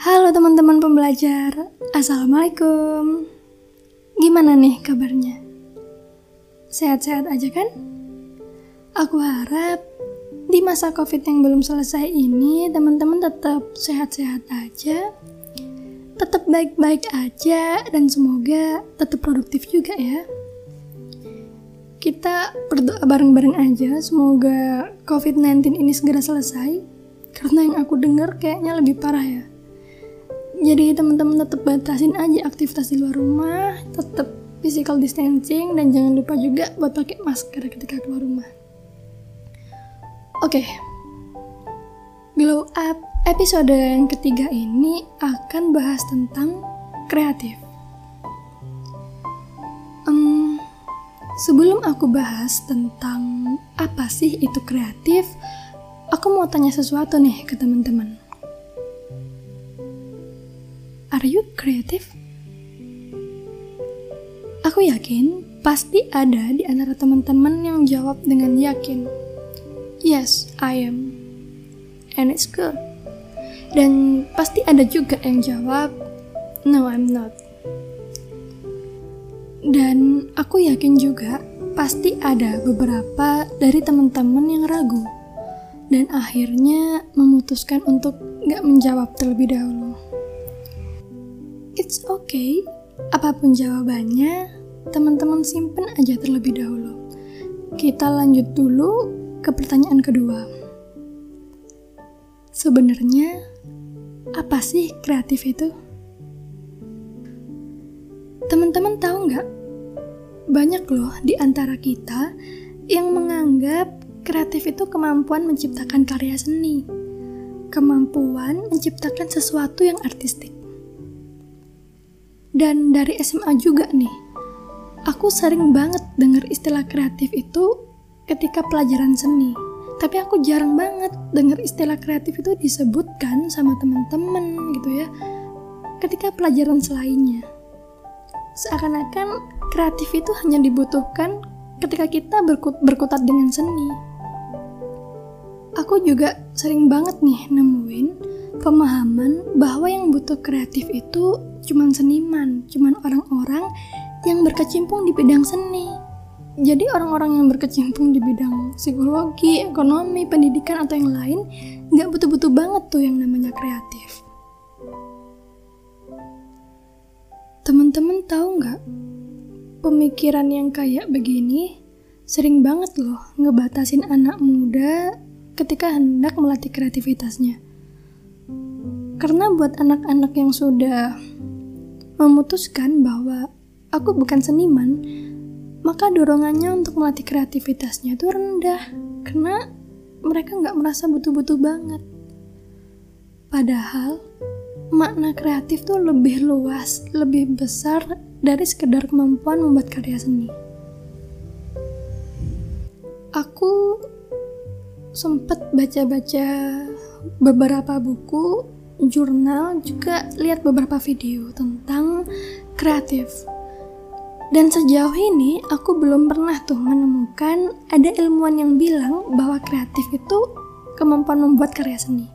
Halo teman-teman pembelajar, Assalamualaikum Gimana nih kabarnya? Sehat-sehat aja kan? Aku harap di masa covid yang belum selesai ini teman-teman tetap sehat-sehat aja Tetap baik-baik aja dan semoga tetap produktif juga ya kita berdoa bareng-bareng aja semoga COVID-19 ini segera selesai karena yang aku dengar kayaknya lebih parah ya jadi teman-teman tetap batasin aja aktivitas di luar rumah tetap physical distancing dan jangan lupa juga buat pakai masker ketika keluar rumah. Oke. Okay. glow up episode yang ketiga ini akan bahas tentang kreatif. Um, sebelum aku bahas tentang apa sih itu kreatif aku mau tanya sesuatu nih ke teman-teman Are you creative? Aku yakin pasti ada di antara teman-teman yang jawab dengan yakin. Yes, I am. And it's good. Dan pasti ada juga yang jawab, No, I'm not. Dan aku yakin juga pasti ada beberapa dari teman-teman yang ragu dan akhirnya memutuskan untuk gak menjawab terlebih dahulu. It's okay, apa pun jawabannya, teman-teman simpen aja terlebih dahulu. Kita lanjut dulu ke pertanyaan kedua. Sebenarnya, apa sih kreatif itu? Teman-teman tahu nggak? Banyak loh di antara kita yang menganggap kreatif itu kemampuan menciptakan karya seni, kemampuan menciptakan sesuatu yang artistik. Dan dari SMA juga nih, aku sering banget denger istilah kreatif itu ketika pelajaran seni. Tapi aku jarang banget denger istilah kreatif itu disebutkan sama teman-teman gitu ya. Ketika pelajaran selainnya. Seakan-akan kreatif itu hanya dibutuhkan ketika kita berkut berkutat dengan seni. Aku juga sering banget nih nemuin pemahaman bahwa yang butuh kreatif itu cuman seniman, cuman orang-orang yang berkecimpung di bidang seni. Jadi orang-orang yang berkecimpung di bidang psikologi, ekonomi, pendidikan atau yang lain nggak butuh-butuh banget tuh yang namanya kreatif. Teman-teman tahu nggak? Pemikiran yang kayak begini sering banget loh ngebatasin anak muda ketika hendak melatih kreativitasnya. Karena buat anak-anak yang sudah memutuskan bahwa aku bukan seniman, maka dorongannya untuk melatih kreativitasnya itu rendah karena mereka nggak merasa butuh-butuh banget. Padahal makna kreatif tuh lebih luas, lebih besar dari sekedar kemampuan membuat karya seni. Aku sempat baca-baca beberapa buku jurnal juga lihat beberapa video tentang kreatif. Dan sejauh ini aku belum pernah tuh menemukan ada ilmuwan yang bilang bahwa kreatif itu kemampuan membuat karya seni.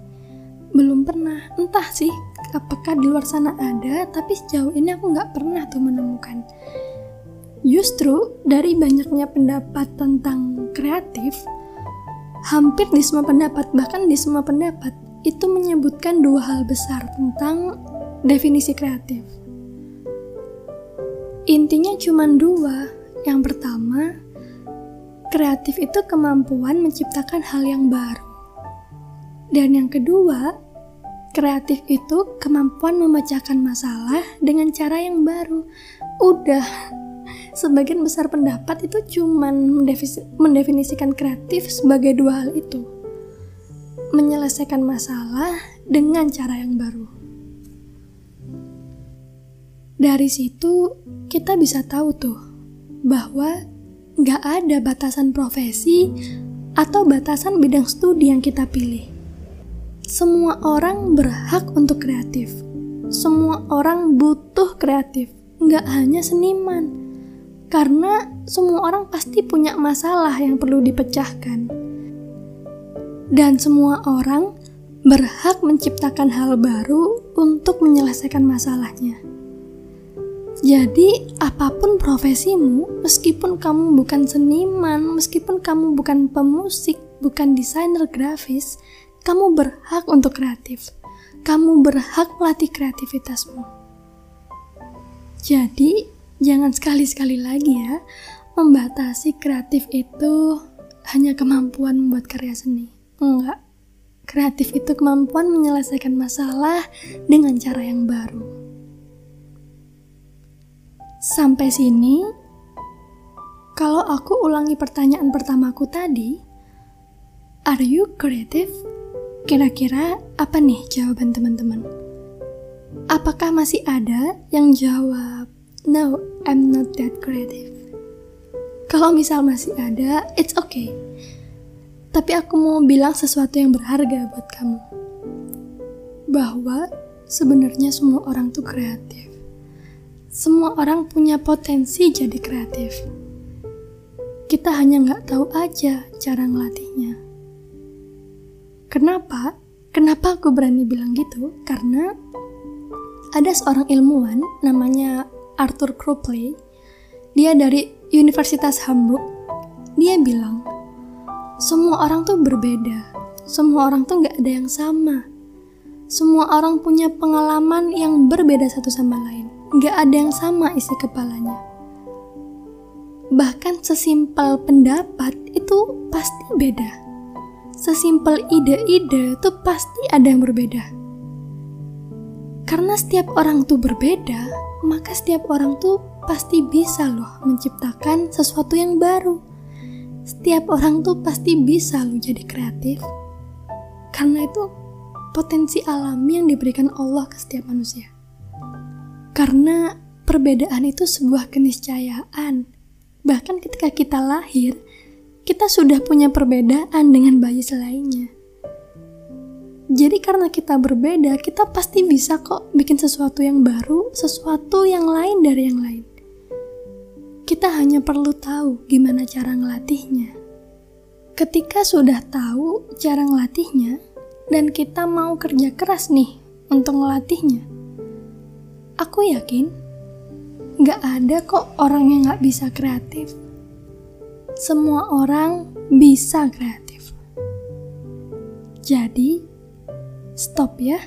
Belum pernah, entah sih apakah di luar sana ada, tapi sejauh ini aku nggak pernah tuh menemukan. Justru dari banyaknya pendapat tentang kreatif, hampir di semua pendapat, bahkan di semua pendapat, itu menyebutkan dua hal besar tentang definisi kreatif. Intinya cuma dua. Yang pertama, kreatif itu kemampuan menciptakan hal yang baru. Dan yang kedua, kreatif itu kemampuan memecahkan masalah dengan cara yang baru. Udah, sebagian besar pendapat itu cuma mendefinisikan kreatif sebagai dua hal itu menyelesaikan masalah dengan cara yang baru. Dari situ kita bisa tahu tuh bahwa nggak ada batasan profesi atau batasan bidang studi yang kita pilih. Semua orang berhak untuk kreatif. Semua orang butuh kreatif, nggak hanya seniman. Karena semua orang pasti punya masalah yang perlu dipecahkan dan semua orang berhak menciptakan hal baru untuk menyelesaikan masalahnya. Jadi, apa pun profesimu, meskipun kamu bukan seniman, meskipun kamu bukan pemusik, bukan desainer grafis, kamu berhak untuk kreatif. Kamu berhak melatih kreativitasmu. Jadi, jangan sekali-sekali lagi ya membatasi kreatif itu hanya kemampuan membuat karya seni. Enggak. Kreatif itu kemampuan menyelesaikan masalah dengan cara yang baru. Sampai sini, kalau aku ulangi pertanyaan pertamaku tadi, are you creative? Kira-kira apa nih jawaban teman-teman? Apakah masih ada yang jawab, no, I'm not that creative? Kalau misal masih ada, it's okay tapi aku mau bilang sesuatu yang berharga buat kamu. Bahwa sebenarnya semua orang tuh kreatif. Semua orang punya potensi jadi kreatif. Kita hanya nggak tahu aja cara ngelatihnya. Kenapa? Kenapa aku berani bilang gitu? Karena ada seorang ilmuwan namanya Arthur Cropley. Dia dari Universitas Hamburg. Dia bilang, semua orang tuh berbeda. Semua orang tuh nggak ada yang sama. Semua orang punya pengalaman yang berbeda satu sama lain. Nggak ada yang sama isi kepalanya. Bahkan sesimpel pendapat itu pasti beda. Sesimpel ide-ide itu pasti ada yang berbeda. Karena setiap orang tuh berbeda, maka setiap orang tuh pasti bisa loh menciptakan sesuatu yang baru setiap orang tuh pasti bisa lo jadi kreatif. Karena itu potensi alami yang diberikan Allah ke setiap manusia. Karena perbedaan itu sebuah keniscayaan. Bahkan ketika kita lahir, kita sudah punya perbedaan dengan bayi selainnya. Jadi karena kita berbeda, kita pasti bisa kok bikin sesuatu yang baru, sesuatu yang lain dari yang lain. Kita hanya perlu tahu gimana cara ngelatihnya. Ketika sudah tahu cara ngelatihnya, dan kita mau kerja keras nih untuk ngelatihnya, aku yakin gak ada kok orang yang gak bisa kreatif. Semua orang bisa kreatif. Jadi, stop ya.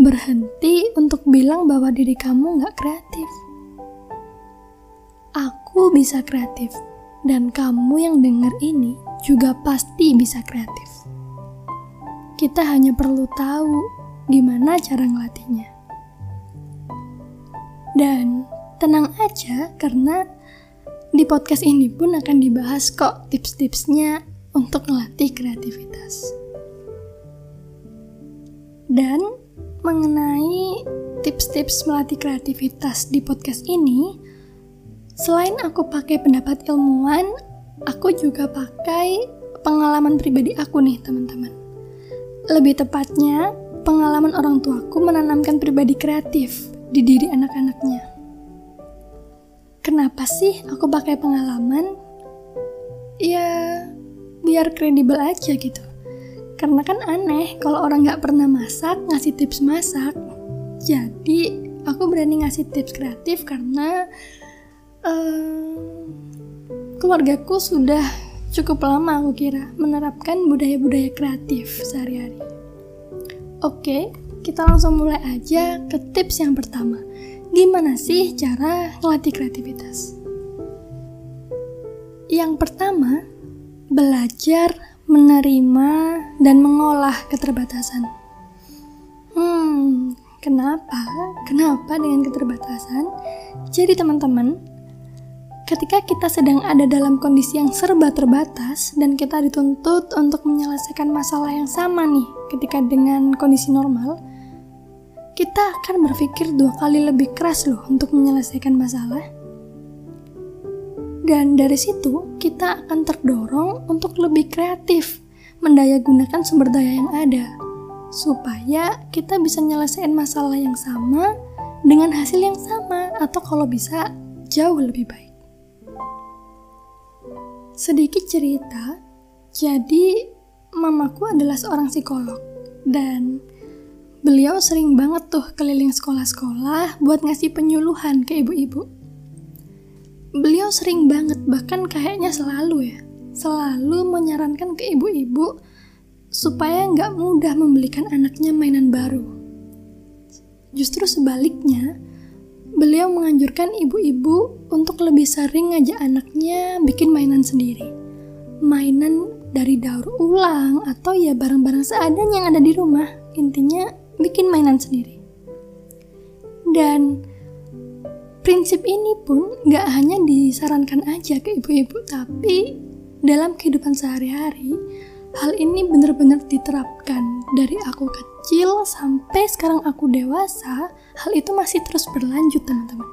Berhenti untuk bilang bahwa diri kamu gak kreatif aku bisa kreatif, dan kamu yang dengar ini juga pasti bisa kreatif. Kita hanya perlu tahu gimana cara ngelatihnya. Dan tenang aja karena di podcast ini pun akan dibahas kok tips-tipsnya untuk ngelatih kreativitas. Dan mengenai tips-tips melatih kreativitas di podcast ini, Selain aku pakai pendapat ilmuwan, aku juga pakai pengalaman pribadi aku nih teman-teman. Lebih tepatnya, pengalaman orang tuaku menanamkan pribadi kreatif di diri anak-anaknya. Kenapa sih aku pakai pengalaman? Ya, biar kredibel aja gitu. Karena kan aneh kalau orang nggak pernah masak ngasih tips masak. Jadi, aku berani ngasih tips kreatif karena uh, keluargaku sudah cukup lama aku kira menerapkan budaya-budaya kreatif sehari-hari. Oke, kita langsung mulai aja ke tips yang pertama. Gimana sih cara melatih kreativitas? Yang pertama, belajar menerima dan mengolah keterbatasan. Hmm, kenapa? Kenapa dengan keterbatasan? Jadi teman-teman, Ketika kita sedang ada dalam kondisi yang serba terbatas dan kita dituntut untuk menyelesaikan masalah yang sama nih ketika dengan kondisi normal, kita akan berpikir dua kali lebih keras loh untuk menyelesaikan masalah. Dan dari situ kita akan terdorong untuk lebih kreatif, mendaya gunakan sumber daya yang ada, supaya kita bisa menyelesaikan masalah yang sama dengan hasil yang sama atau kalau bisa jauh lebih baik. Sedikit cerita, jadi mamaku adalah seorang psikolog. dan beliau sering banget tuh keliling sekolah-sekolah buat ngasih penyuluhan ke ibu-ibu. Beliau sering banget, bahkan kayaknya selalu ya, selalu menyarankan ke ibu-ibu supaya nggak mudah membelikan anaknya mainan baru. Justru sebaliknya, beliau menganjurkan ibu-ibu untuk lebih sering ngajak anaknya bikin mainan sendiri. Mainan dari daur ulang atau ya barang-barang seadanya yang ada di rumah. Intinya bikin mainan sendiri. Dan prinsip ini pun gak hanya disarankan aja ke ibu-ibu, tapi dalam kehidupan sehari-hari, hal ini benar-benar diterapkan dari aku kecil sampai sekarang aku dewasa, hal itu masih terus berlanjut teman-teman.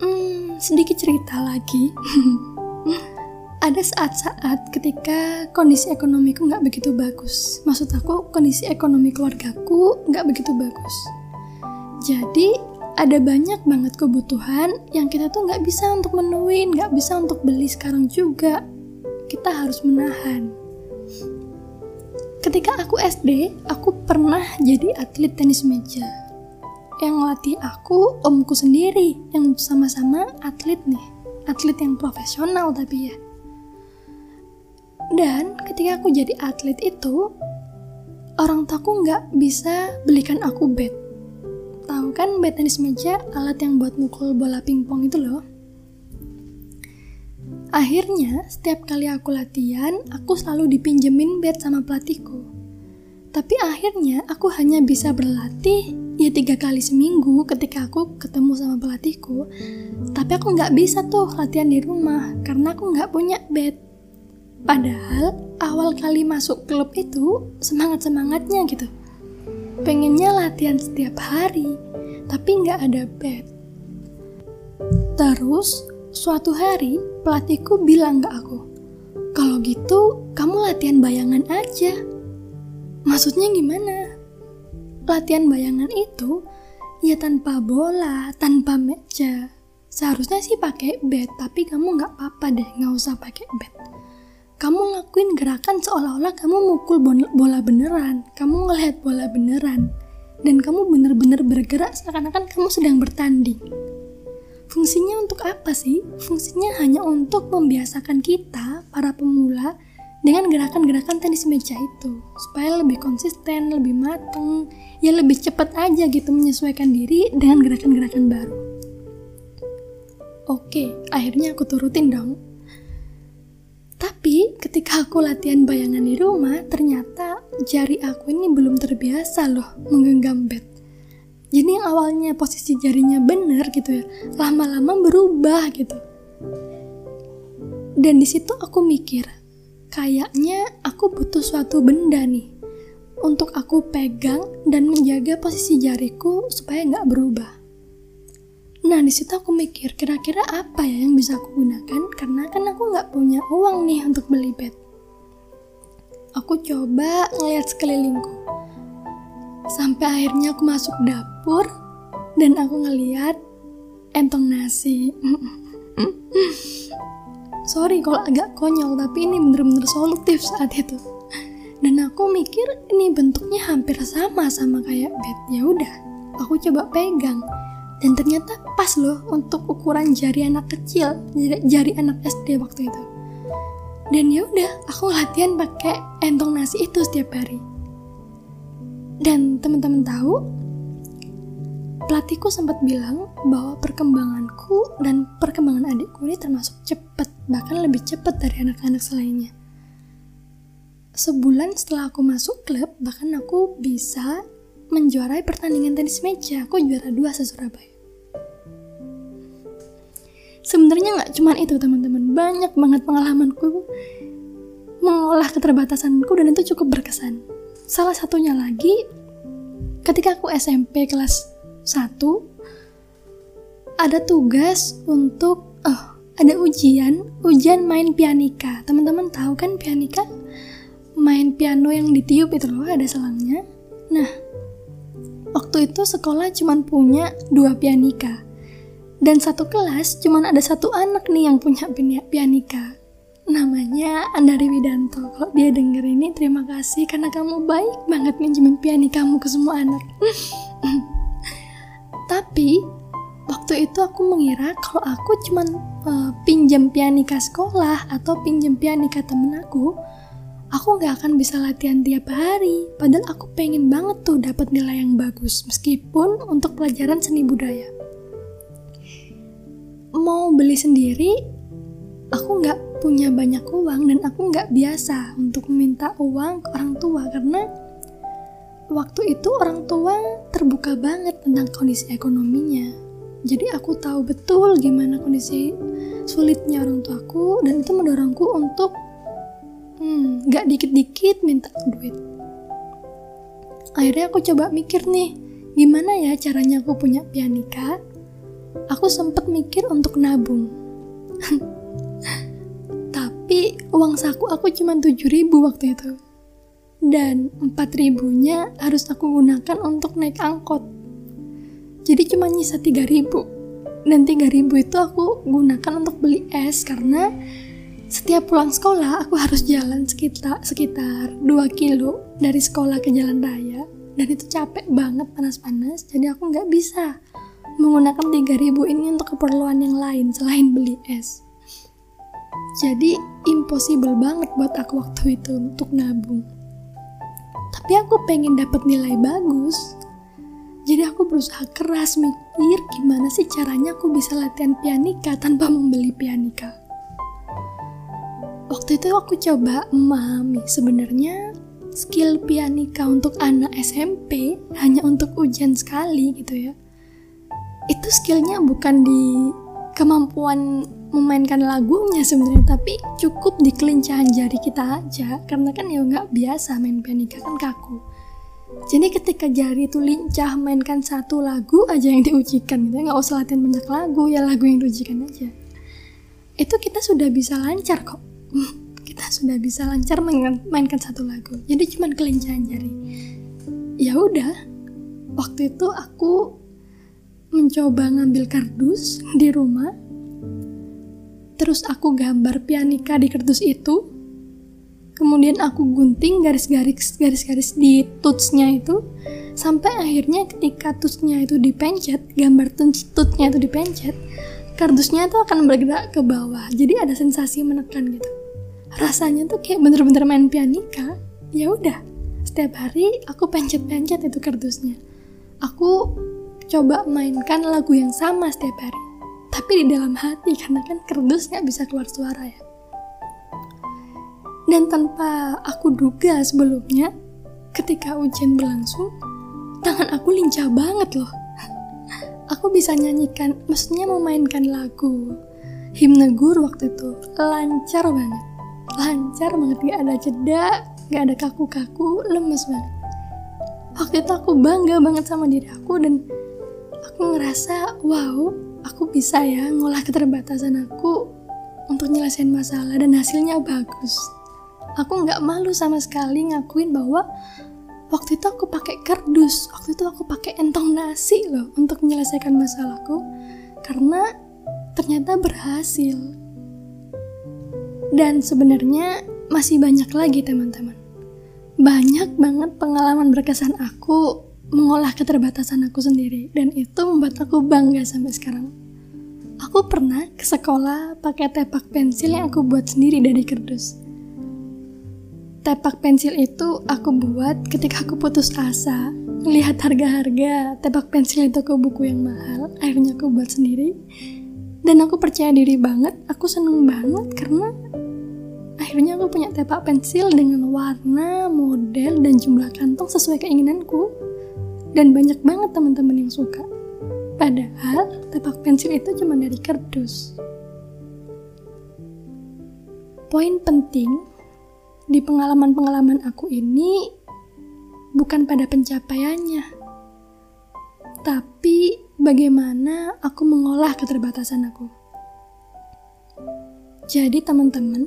Hmm, sedikit cerita lagi. ada saat-saat ketika kondisi ekonomiku nggak begitu bagus. Maksud aku kondisi ekonomi keluargaku nggak begitu bagus. Jadi ada banyak banget kebutuhan yang kita tuh nggak bisa untuk menuin, nggak bisa untuk beli sekarang juga. Kita harus menahan. Ketika aku SD, aku pernah jadi atlet tenis meja. Yang ngelatih aku omku sendiri, yang sama-sama atlet nih. Atlet yang profesional tapi ya dan ketika aku jadi atlet itu, orang tuaku nggak bisa belikan aku bat. Tahu kan bat tenis meja, alat yang buat mukul bola pingpong itu loh. Akhirnya, setiap kali aku latihan, aku selalu dipinjemin bat sama pelatihku. Tapi akhirnya aku hanya bisa berlatih ya tiga kali seminggu ketika aku ketemu sama pelatihku. Tapi aku nggak bisa tuh latihan di rumah karena aku nggak punya bat Padahal awal kali masuk klub itu semangat-semangatnya gitu. Pengennya latihan setiap hari, tapi nggak ada bed. Terus, suatu hari pelatihku bilang ke aku, kalau gitu kamu latihan bayangan aja. Maksudnya gimana? Latihan bayangan itu ya tanpa bola, tanpa meja. Seharusnya sih pakai bed, tapi kamu nggak apa-apa deh, nggak usah pakai bed kamu ngelakuin gerakan seolah-olah kamu mukul bola beneran, kamu ngelihat bola beneran, dan kamu bener-bener bergerak seakan-akan kamu sedang bertanding. Fungsinya untuk apa sih? Fungsinya hanya untuk membiasakan kita, para pemula, dengan gerakan-gerakan tenis meja itu, supaya lebih konsisten, lebih mateng, ya lebih cepat aja gitu menyesuaikan diri dengan gerakan-gerakan baru. Oke, akhirnya aku turutin dong tapi ketika aku latihan bayangan di rumah, ternyata jari aku ini belum terbiasa loh menggenggam bed. Jadi yang awalnya posisi jarinya bener gitu ya, lama-lama berubah gitu. Dan di situ aku mikir, kayaknya aku butuh suatu benda nih untuk aku pegang dan menjaga posisi jariku supaya nggak berubah. Nah di situ aku mikir kira-kira apa ya yang bisa aku gunakan karena kan aku nggak punya uang nih untuk beli bed. Aku coba ngeliat sekelilingku. Sampai akhirnya aku masuk dapur dan aku ngeliat entong nasi. Sorry kalau agak konyol tapi ini bener-bener solutif saat itu. Dan aku mikir ini bentuknya hampir sama sama kayak bed. Ya udah, aku coba pegang dan ternyata pas loh untuk ukuran jari anak kecil jari, anak SD waktu itu. Dan ya udah aku latihan pakai entong nasi itu setiap hari. Dan teman-teman tahu pelatihku sempat bilang bahwa perkembanganku dan perkembangan adikku ini termasuk cepat bahkan lebih cepat dari anak-anak selainnya. Sebulan setelah aku masuk klub bahkan aku bisa menjuarai pertandingan tenis meja. Aku juara dua se Surabaya. Sebenarnya nggak cuma itu teman-teman. Banyak banget pengalamanku mengolah keterbatasanku dan itu cukup berkesan. Salah satunya lagi ketika aku SMP kelas 1 ada tugas untuk oh ada ujian ujian main pianika. Teman-teman tahu kan pianika? Main piano yang ditiup itu loh ada selangnya nah waktu itu sekolah cuma punya dua pianika dan satu kelas cuman ada satu anak nih yang punya pianika. namanya Andari Widanto. Kalau dia denger ini, terima kasih karena kamu baik banget minjemin piani kamu ke semua anak. Tapi waktu itu aku mengira kalau aku cuman uh, pinjam pianika sekolah atau pinjam pianika temen aku, aku nggak akan bisa latihan tiap hari. Padahal aku pengen banget tuh dapat nilai yang bagus, meskipun untuk pelajaran seni budaya. Mau beli sendiri, aku nggak punya banyak uang dan aku nggak biasa untuk meminta uang ke orang tua karena waktu itu orang tua terbuka banget tentang kondisi ekonominya. Jadi aku tahu betul gimana kondisi sulitnya orang tuaku dan itu mendorongku untuk hmm, nggak dikit-dikit minta duit. Akhirnya aku coba mikir nih, gimana ya caranya aku punya pianika? Aku sempet mikir untuk nabung. tapi uang saku aku cuma 7000 waktu itu dan 4000 nya harus aku gunakan untuk naik angkot jadi cuma nyisa 3000 dan 3000 itu aku gunakan untuk beli es karena setiap pulang sekolah aku harus jalan sekitar sekitar 2 kilo dari sekolah ke jalan raya dan itu capek banget panas-panas jadi aku nggak bisa menggunakan 3000 ini untuk keperluan yang lain selain beli es jadi impossible banget buat aku waktu itu untuk nabung. Tapi aku pengen dapat nilai bagus. Jadi aku berusaha keras mikir gimana sih caranya aku bisa latihan pianika tanpa membeli pianika. Waktu itu aku coba memahami. Sebenarnya skill pianika untuk anak SMP hanya untuk ujian sekali gitu ya. Itu skillnya bukan di kemampuan memainkan lagunya sebenarnya tapi cukup di kelincahan jari kita aja. Karena kan ya nggak biasa main pianika kan kaku. Jadi ketika jari itu lincah mainkan satu lagu aja yang diujikan gitu nggak usah latihan banyak lagu ya lagu yang diujikan aja. Itu kita sudah bisa lancar kok sudah bisa lancar mainkan, satu lagu jadi cuman kelincahan jari ya udah waktu itu aku mencoba ngambil kardus di rumah Terus aku gambar pianika di kertas itu. Kemudian aku gunting garis-garis garis-garis di tutsnya itu sampai akhirnya ketika tutsnya itu dipencet, gambar tutsnya itu dipencet, kardusnya itu akan bergerak ke bawah. Jadi ada sensasi menekan gitu. Rasanya tuh kayak bener-bener main pianika. Ya udah, setiap hari aku pencet-pencet itu kardusnya. Aku coba mainkan lagu yang sama setiap hari tapi di dalam hati karena kan kerdus nggak bisa keluar suara ya dan tanpa aku duga sebelumnya ketika ujian berlangsung tangan aku lincah banget loh aku bisa nyanyikan maksudnya memainkan lagu himne guru waktu itu lancar banget lancar banget gak ada jeda gak ada kaku-kaku lemes banget waktu itu aku bangga banget sama diri aku dan aku ngerasa wow aku bisa ya ngolah keterbatasan aku untuk nyelesain masalah dan hasilnya bagus. Aku nggak malu sama sekali ngakuin bahwa waktu itu aku pakai kardus, waktu itu aku pakai entong nasi loh untuk menyelesaikan masalahku karena ternyata berhasil. Dan sebenarnya masih banyak lagi teman-teman. Banyak banget pengalaman berkesan aku mengolah keterbatasan aku sendiri dan itu membuat aku bangga sampai sekarang. Aku pernah ke sekolah pakai tepak pensil yang aku buat sendiri dari kardus. Tepak pensil itu aku buat ketika aku putus asa, lihat harga-harga tepak pensil itu ke buku yang mahal, akhirnya aku buat sendiri. Dan aku percaya diri banget, aku seneng banget karena akhirnya aku punya tepak pensil dengan warna, model, dan jumlah kantong sesuai keinginanku dan banyak banget teman-teman yang suka. Padahal tepak pensil itu cuma dari kardus. Poin penting di pengalaman-pengalaman aku ini bukan pada pencapaiannya, tapi bagaimana aku mengolah keterbatasan aku. Jadi teman-teman,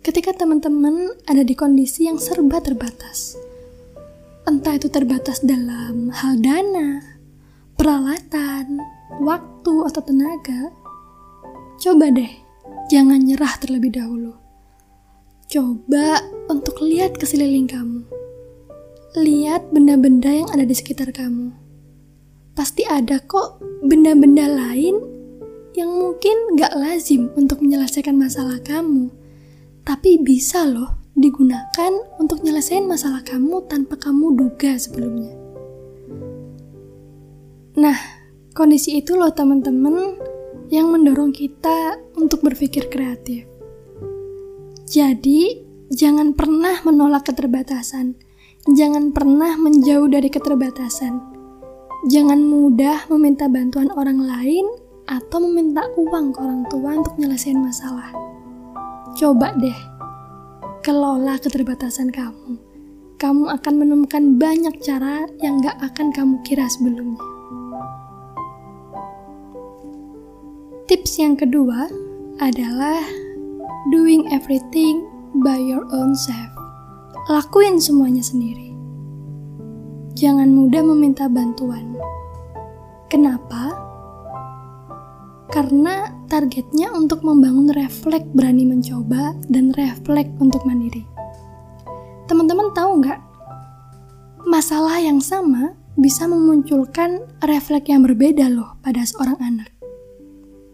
ketika teman-teman ada di kondisi yang serba terbatas, entah itu terbatas dalam hal dana, peralatan, waktu, atau tenaga, coba deh jangan nyerah terlebih dahulu. Coba untuk lihat ke sekeliling kamu. Lihat benda-benda yang ada di sekitar kamu. Pasti ada kok benda-benda lain yang mungkin gak lazim untuk menyelesaikan masalah kamu. Tapi bisa loh digunakan untuk nyelesain masalah kamu tanpa kamu duga sebelumnya. Nah, kondisi itu loh teman-teman yang mendorong kita untuk berpikir kreatif. Jadi, jangan pernah menolak keterbatasan. Jangan pernah menjauh dari keterbatasan. Jangan mudah meminta bantuan orang lain atau meminta uang ke orang tua untuk nyelesain masalah. Coba deh, kelola keterbatasan kamu. Kamu akan menemukan banyak cara yang gak akan kamu kira sebelumnya. Tips yang kedua adalah doing everything by your own self. Lakuin semuanya sendiri. Jangan mudah meminta bantuan. Kenapa? Karena targetnya untuk membangun refleks berani mencoba dan refleks untuk mandiri. Teman-teman tahu nggak? Masalah yang sama bisa memunculkan refleks yang berbeda loh pada seorang anak.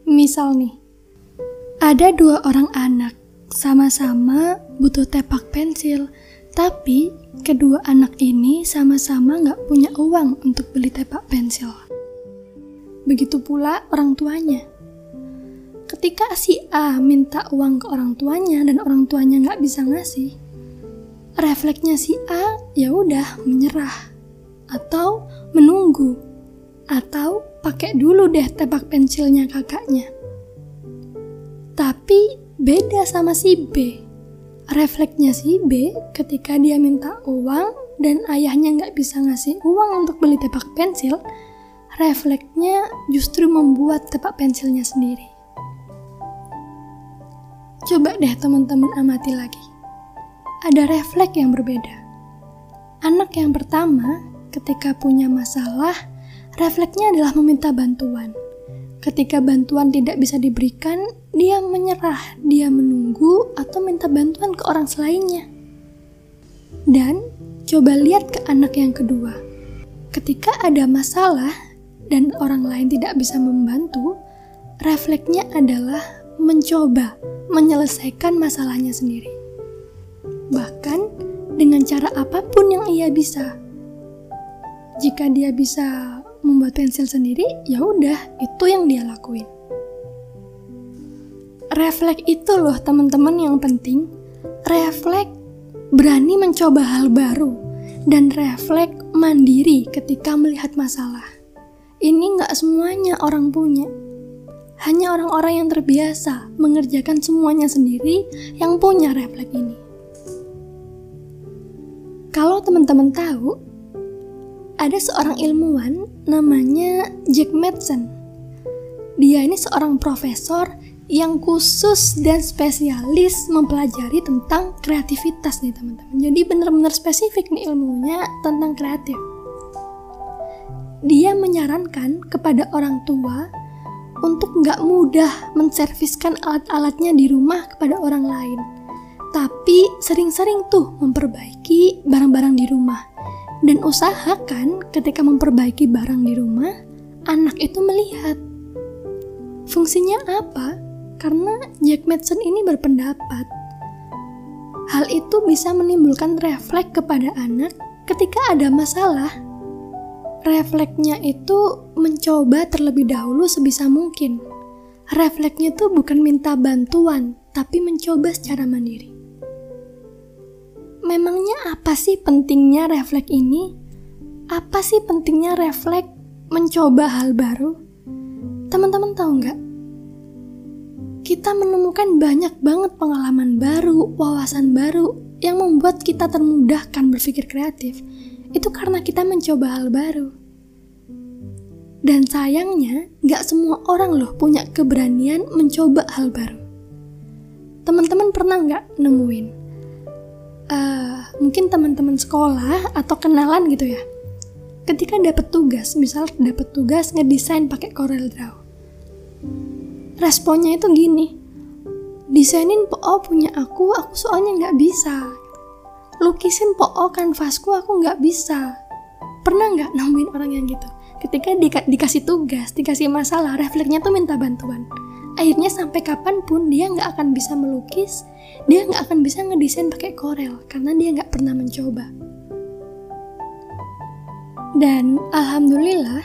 Misal nih, ada dua orang anak, sama-sama butuh tepak pensil, tapi kedua anak ini sama-sama nggak punya uang untuk beli tepak pensil. Begitu pula orang tuanya. Ketika si A minta uang ke orang tuanya dan orang tuanya nggak bisa ngasih, refleksnya si A ya udah menyerah atau menunggu atau pakai dulu deh tepak pensilnya kakaknya. Tapi beda sama si B. Refleksnya si B ketika dia minta uang dan ayahnya nggak bisa ngasih uang untuk beli tepak pensil, refleksnya justru membuat tepak pensilnya sendiri. Coba deh teman-teman amati lagi. Ada refleks yang berbeda. Anak yang pertama, ketika punya masalah, refleksnya adalah meminta bantuan. Ketika bantuan tidak bisa diberikan, dia menyerah, dia menunggu atau minta bantuan ke orang selainnya. Dan coba lihat ke anak yang kedua. Ketika ada masalah dan orang lain tidak bisa membantu, refleksnya adalah mencoba menyelesaikan masalahnya sendiri. Bahkan dengan cara apa pun yang ia bisa. Jika dia bisa membuat pensil sendiri, ya udah, itu yang dia lakuin. Refleks itu loh teman-teman yang penting. Refleks berani mencoba hal baru dan refleks mandiri ketika melihat masalah. Ini nggak semuanya orang punya. Hanya orang-orang yang terbiasa mengerjakan semuanya sendiri yang punya refleks ini. Kalau teman-teman tahu, ada seorang ilmuwan namanya Jack Madsen. Dia ini seorang profesor yang khusus dan spesialis mempelajari tentang kreativitas nih teman-teman. Jadi benar-benar spesifik nih ilmunya tentang kreatif. Dia menyarankan kepada orang tua untuk nggak mudah menserviskan alat-alatnya di rumah kepada orang lain. Tapi sering-sering tuh memperbaiki barang-barang di rumah dan usahakan ketika memperbaiki barang di rumah, anak itu melihat. Fungsinya apa? Karena Jack Madsen ini berpendapat hal itu bisa menimbulkan refleks kepada anak ketika ada masalah. Refleksnya itu mencoba terlebih dahulu sebisa mungkin. Refleksnya itu bukan minta bantuan, tapi mencoba secara mandiri. Memangnya apa sih pentingnya refleks ini? Apa sih pentingnya refleks mencoba hal baru? Teman-teman tahu nggak? Kita menemukan banyak banget pengalaman baru, wawasan baru yang membuat kita termudahkan berpikir kreatif. Itu karena kita mencoba hal baru. Dan sayangnya, nggak semua orang loh punya keberanian mencoba hal baru. Teman-teman pernah nggak nemuin uh, mungkin teman-teman sekolah atau kenalan gitu ya ketika dapat tugas misal dapat tugas ngedesain pakai Corel Draw responnya itu gini desainin PO punya aku, aku soalnya nggak bisa. Lukisin PO kanvasku, aku nggak bisa. Pernah nggak nemuin orang yang gitu? Ketika di, dikasih tugas, dikasih masalah, refleksnya tuh minta bantuan. Akhirnya sampai kapan pun dia nggak akan bisa melukis, dia nggak akan bisa ngedesain pakai Corel karena dia nggak pernah mencoba. Dan alhamdulillah,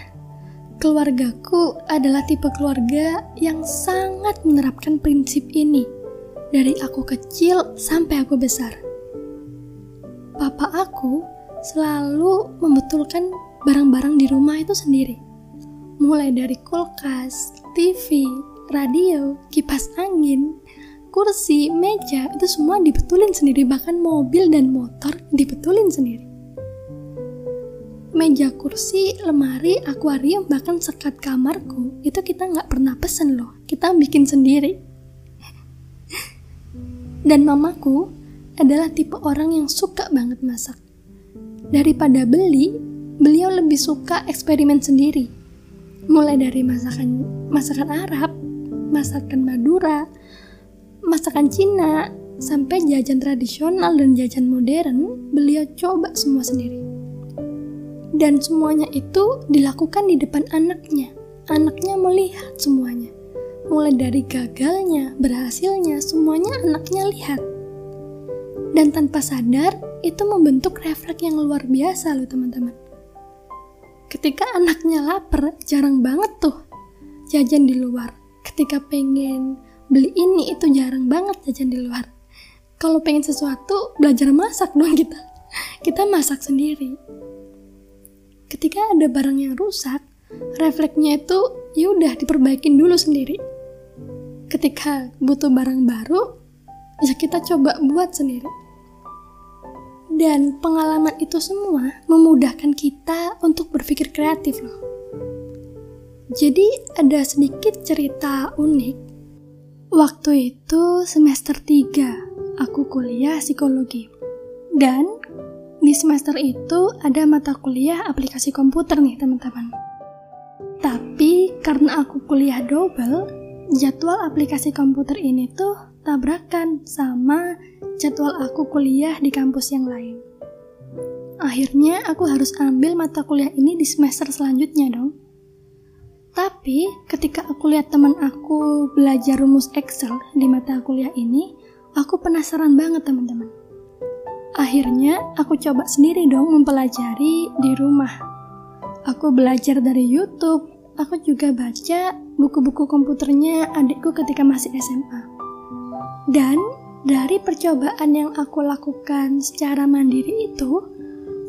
keluargaku adalah tipe keluarga yang sangat menerapkan prinsip ini dari aku kecil sampai aku besar. Papa aku selalu membetulkan barang-barang di rumah itu sendiri. Mulai dari kulkas, TV, radio, kipas angin, kursi, meja, itu semua dibetulin sendiri. Bahkan mobil dan motor dibetulin sendiri. Meja kursi, lemari, akuarium, bahkan sekat kamarku, itu kita nggak pernah pesen loh. Kita bikin sendiri. Dan mamaku adalah tipe orang yang suka banget masak. Daripada beli, beliau lebih suka eksperimen sendiri. Mulai dari masakan masakan Arab, masakan Madura, masakan Cina, sampai jajan tradisional dan jajan modern, beliau coba semua sendiri. Dan semuanya itu dilakukan di depan anaknya. Anaknya melihat semuanya mulai dari gagalnya, berhasilnya, semuanya anaknya lihat. Dan tanpa sadar, itu membentuk refleks yang luar biasa loh teman-teman. Ketika anaknya lapar, jarang banget tuh jajan di luar. Ketika pengen beli ini, itu jarang banget jajan di luar. Kalau pengen sesuatu, belajar masak dong kita. Kita masak sendiri. Ketika ada barang yang rusak, refleksnya itu yaudah diperbaikin dulu sendiri ketika butuh barang baru, ya kita coba buat sendiri. Dan pengalaman itu semua memudahkan kita untuk berpikir kreatif loh. Jadi ada sedikit cerita unik. Waktu itu semester 3, aku kuliah psikologi. Dan di semester itu ada mata kuliah aplikasi komputer nih teman-teman. Tapi karena aku kuliah double, jadwal aplikasi komputer ini tuh tabrakan sama jadwal aku kuliah di kampus yang lain. Akhirnya aku harus ambil mata kuliah ini di semester selanjutnya dong. Tapi ketika aku lihat teman aku belajar rumus Excel di mata kuliah ini, aku penasaran banget teman-teman. Akhirnya aku coba sendiri dong mempelajari di rumah. Aku belajar dari YouTube, aku juga baca buku-buku komputernya adikku ketika masih SMA. Dan dari percobaan yang aku lakukan secara mandiri itu,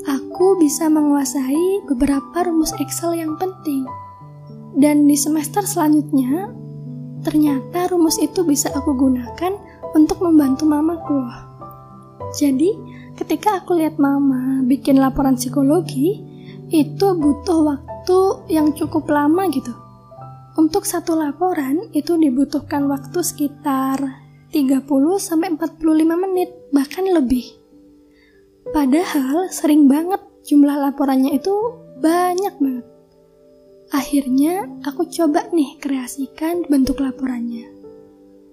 aku bisa menguasai beberapa rumus Excel yang penting. Dan di semester selanjutnya, ternyata rumus itu bisa aku gunakan untuk membantu mamaku. Jadi, ketika aku lihat mama bikin laporan psikologi, itu butuh waktu yang cukup lama gitu. Untuk satu laporan itu dibutuhkan waktu sekitar 30 sampai 45 menit, bahkan lebih. Padahal sering banget jumlah laporannya itu banyak banget. Akhirnya aku coba nih kreasikan bentuk laporannya.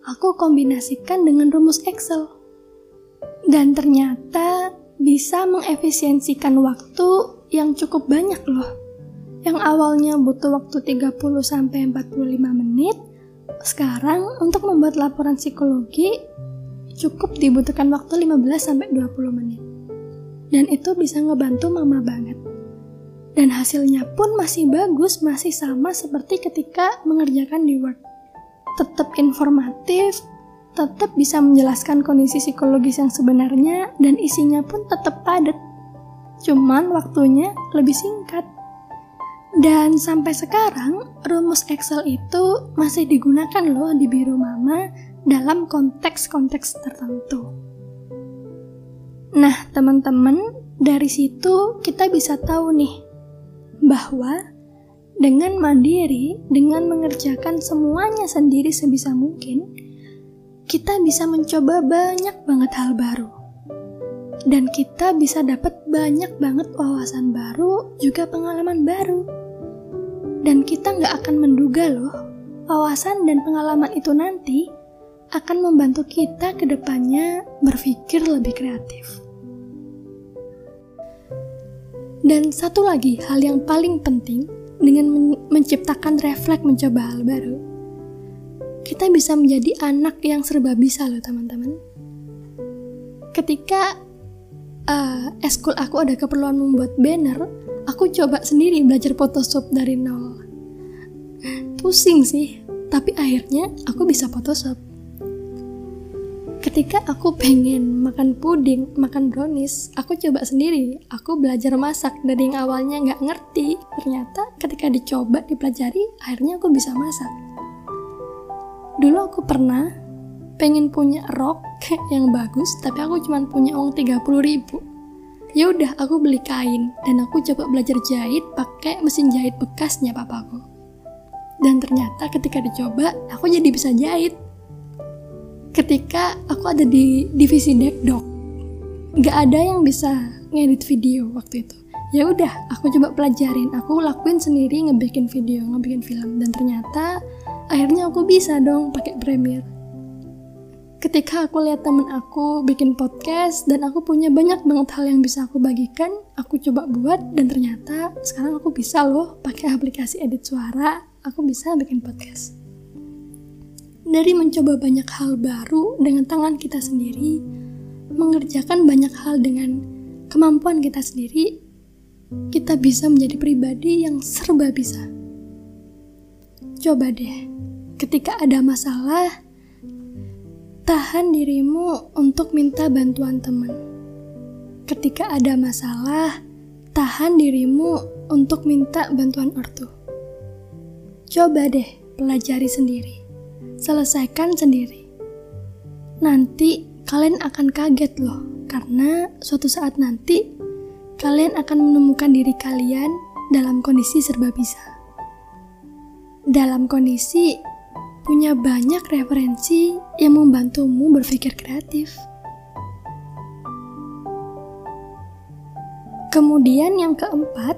Aku kombinasikan dengan rumus Excel. Dan ternyata bisa mengefisiensikan waktu yang cukup banyak loh yang awalnya butuh waktu 30 sampai 45 menit, sekarang untuk membuat laporan psikologi cukup dibutuhkan waktu 15 sampai 20 menit. Dan itu bisa ngebantu mama banget. Dan hasilnya pun masih bagus, masih sama seperti ketika mengerjakan di Word. Tetap informatif, tetap bisa menjelaskan kondisi psikologis yang sebenarnya, dan isinya pun tetap padat. Cuman waktunya lebih singkat. Dan sampai sekarang, rumus Excel itu masih digunakan loh di biru mama dalam konteks-konteks tertentu. Nah, teman-teman, dari situ kita bisa tahu nih bahwa dengan mandiri, dengan mengerjakan semuanya sendiri sebisa mungkin, kita bisa mencoba banyak banget hal baru. Dan kita bisa dapat banyak banget wawasan baru, juga pengalaman baru dan kita nggak akan menduga loh, wawasan dan pengalaman itu nanti akan membantu kita ke depannya berpikir lebih kreatif. Dan satu lagi hal yang paling penting dengan men menciptakan refleks mencoba hal baru, kita bisa menjadi anak yang serba bisa loh teman-teman. Ketika uh, eskul aku ada keperluan membuat banner, aku coba sendiri belajar Photoshop dari nol. Pusing sih, tapi akhirnya aku bisa Photoshop ketika aku pengen makan puding, makan brownies, aku coba sendiri. Aku belajar masak dari yang awalnya nggak ngerti. Ternyata ketika dicoba, dipelajari, akhirnya aku bisa masak. Dulu aku pernah pengen punya rok yang bagus, tapi aku cuma punya uang 30 ribu. Ya udah, aku beli kain dan aku coba belajar jahit pakai mesin jahit bekasnya papaku. Dan ternyata ketika dicoba, aku jadi bisa jahit ketika aku ada di divisi dekdok nggak ada yang bisa ngedit video waktu itu. Ya udah aku coba pelajarin. Aku lakuin sendiri ngebikin video ngebikin film. Dan ternyata akhirnya aku bisa dong pakai Premiere. Ketika aku lihat temen aku bikin podcast dan aku punya banyak banget hal yang bisa aku bagikan aku coba buat dan ternyata sekarang aku bisa loh pakai aplikasi edit suara. Aku bisa bikin podcast dari mencoba banyak hal baru dengan tangan kita sendiri, mengerjakan banyak hal dengan kemampuan kita sendiri, kita bisa menjadi pribadi yang serba bisa. Coba deh, ketika ada masalah, tahan dirimu untuk minta bantuan teman. Ketika ada masalah, tahan dirimu untuk minta bantuan ortu. Coba deh, pelajari sendiri selesaikan sendiri. Nanti kalian akan kaget loh, karena suatu saat nanti kalian akan menemukan diri kalian dalam kondisi serba bisa. Dalam kondisi punya banyak referensi yang membantumu berpikir kreatif. Kemudian yang keempat,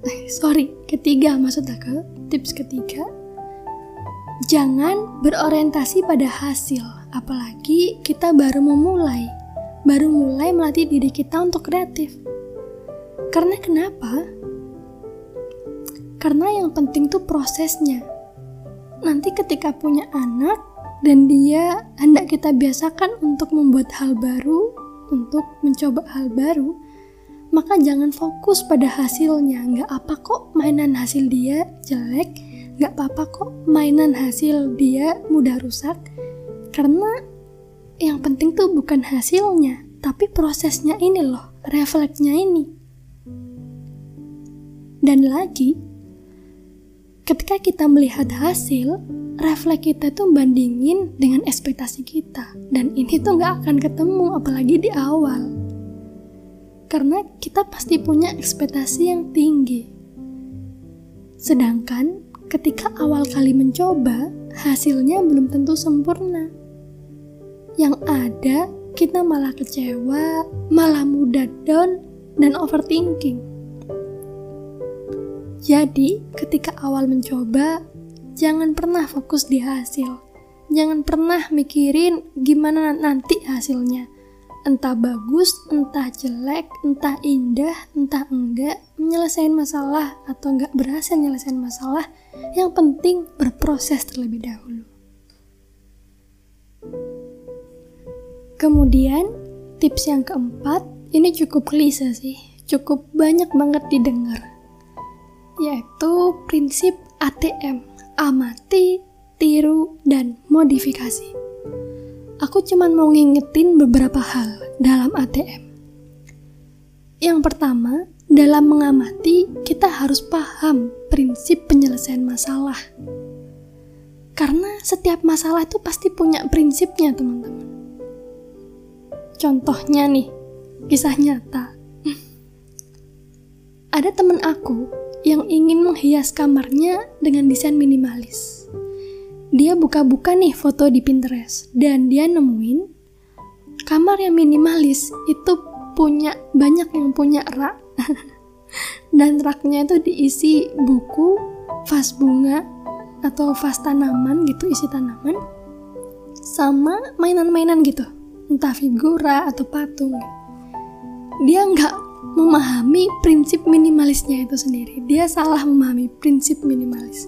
sorry, ketiga maksud aku, tips ketiga, Jangan berorientasi pada hasil, apalagi kita baru memulai, baru mulai melatih diri kita untuk kreatif. Karena kenapa? Karena yang penting tuh prosesnya. Nanti ketika punya anak dan dia hendak kita biasakan untuk membuat hal baru, untuk mencoba hal baru, maka jangan fokus pada hasilnya. Nggak apa kok mainan hasil dia jelek, Gak apa-apa kok mainan hasil dia mudah rusak. Karena yang penting tuh bukan hasilnya tapi prosesnya ini loh refleksnya ini. Dan lagi ketika kita melihat hasil refleks kita tuh bandingin dengan ekspektasi kita. Dan ini tuh gak akan ketemu apalagi di awal. Karena kita pasti punya ekspektasi yang tinggi. Sedangkan ketika awal kali mencoba, hasilnya belum tentu sempurna. Yang ada, kita malah kecewa, malah mudah down, dan overthinking. Jadi, ketika awal mencoba, jangan pernah fokus di hasil. Jangan pernah mikirin gimana nanti hasilnya entah bagus, entah jelek, entah indah, entah enggak, menyelesaikan masalah atau enggak berhasil menyelesaikan masalah, yang penting berproses terlebih dahulu. Kemudian, tips yang keempat, ini cukup klise sih, cukup banyak banget didengar, yaitu prinsip ATM, amati, tiru, dan modifikasi aku cuman mau ngingetin beberapa hal dalam ATM. Yang pertama, dalam mengamati, kita harus paham prinsip penyelesaian masalah. Karena setiap masalah itu pasti punya prinsipnya, teman-teman. Contohnya nih, kisah nyata. Ada temen aku yang ingin menghias kamarnya dengan desain minimalis dia buka-buka nih foto di Pinterest dan dia nemuin kamar yang minimalis itu punya banyak yang punya rak dan raknya itu diisi buku, vas bunga atau vas tanaman gitu isi tanaman sama mainan-mainan gitu, entah figura atau patung. Dia nggak memahami prinsip minimalisnya itu sendiri. Dia salah memahami prinsip minimalis.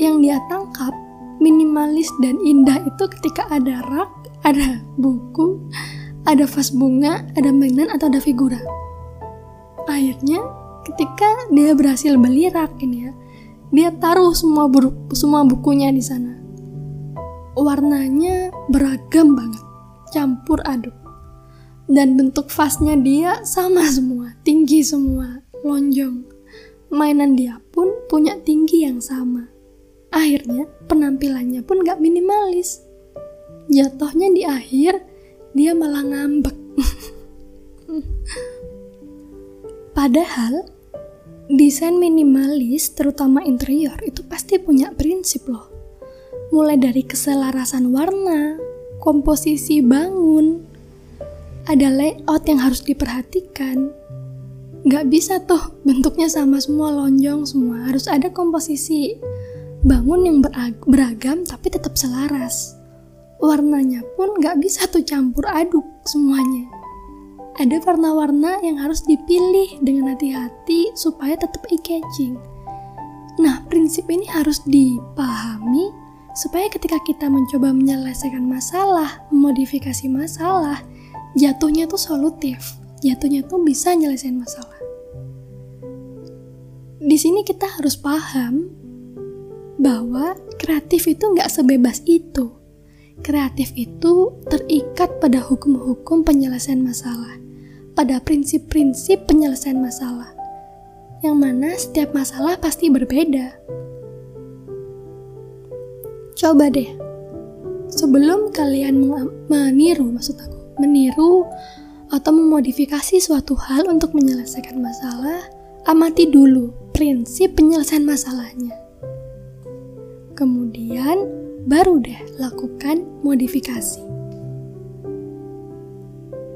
Yang dia tangkap minimalis dan indah itu ketika ada rak, ada buku, ada vas bunga, ada mainan atau ada figura. Akhirnya ketika dia berhasil beli rak ini ya, dia taruh semua buku, semua bukunya di sana. Warnanya beragam banget, campur aduk. Dan bentuk vasnya dia sama semua, tinggi semua, lonjong. Mainan dia pun punya tinggi yang sama. Akhirnya penampilannya pun gak minimalis. Jatuhnya di akhir dia malah ngambek. Padahal desain minimalis terutama interior itu pasti punya prinsip loh. Mulai dari keselarasan warna, komposisi bangun, ada layout yang harus diperhatikan. Gak bisa tuh bentuknya sama semua lonjong semua, harus ada komposisi bangun yang beragam tapi tetap selaras. Warnanya pun gak bisa tuh campur aduk semuanya. Ada warna-warna yang harus dipilih dengan hati-hati supaya tetap eye-catching. Nah, prinsip ini harus dipahami supaya ketika kita mencoba menyelesaikan masalah, memodifikasi masalah, jatuhnya tuh solutif, jatuhnya tuh bisa nyelesain masalah. Di sini kita harus paham bahwa kreatif itu nggak sebebas itu. Kreatif itu terikat pada hukum-hukum penyelesaian masalah, pada prinsip-prinsip penyelesaian masalah, yang mana setiap masalah pasti berbeda. Coba deh, sebelum kalian meniru, maksud aku, meniru atau memodifikasi suatu hal untuk menyelesaikan masalah, amati dulu prinsip penyelesaian masalahnya. Kemudian baru deh lakukan modifikasi.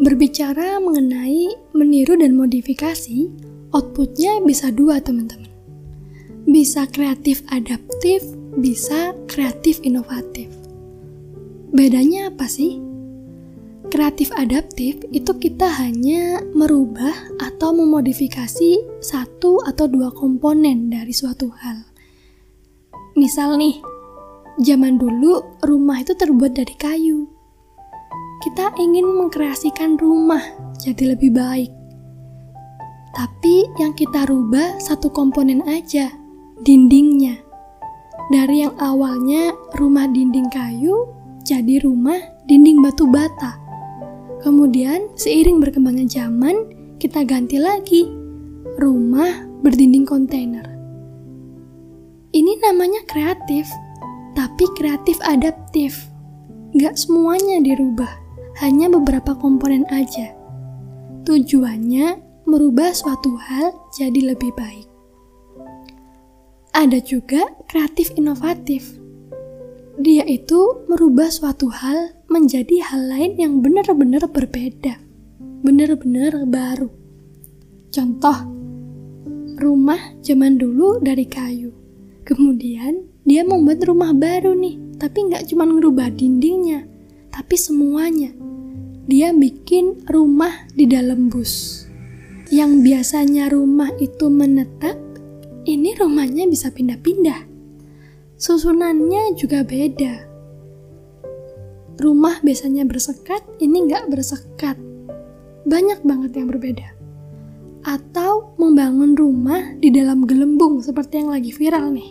Berbicara mengenai meniru dan modifikasi, outputnya bisa dua teman-teman. Bisa kreatif adaptif, bisa kreatif inovatif. Bedanya apa sih? Kreatif adaptif itu kita hanya merubah atau memodifikasi satu atau dua komponen dari suatu hal. Misal nih, zaman dulu rumah itu terbuat dari kayu. Kita ingin mengkreasikan rumah jadi lebih baik. Tapi yang kita rubah satu komponen aja, dindingnya. Dari yang awalnya rumah dinding kayu, jadi rumah dinding batu bata. Kemudian seiring berkembangnya zaman, kita ganti lagi rumah berdinding kontainer. Ini namanya kreatif, tapi kreatif adaptif. Gak semuanya dirubah, hanya beberapa komponen aja. Tujuannya merubah suatu hal jadi lebih baik. Ada juga kreatif inovatif. Dia itu merubah suatu hal menjadi hal lain yang benar-benar berbeda, benar-benar baru. Contoh, rumah zaman dulu dari kayu Kemudian dia membuat rumah baru nih, tapi nggak cuma ngerubah dindingnya, tapi semuanya. Dia bikin rumah di dalam bus. Yang biasanya rumah itu menetap, ini rumahnya bisa pindah-pindah. Susunannya juga beda. Rumah biasanya bersekat, ini nggak bersekat. Banyak banget yang berbeda atau membangun rumah di dalam gelembung seperti yang lagi viral nih.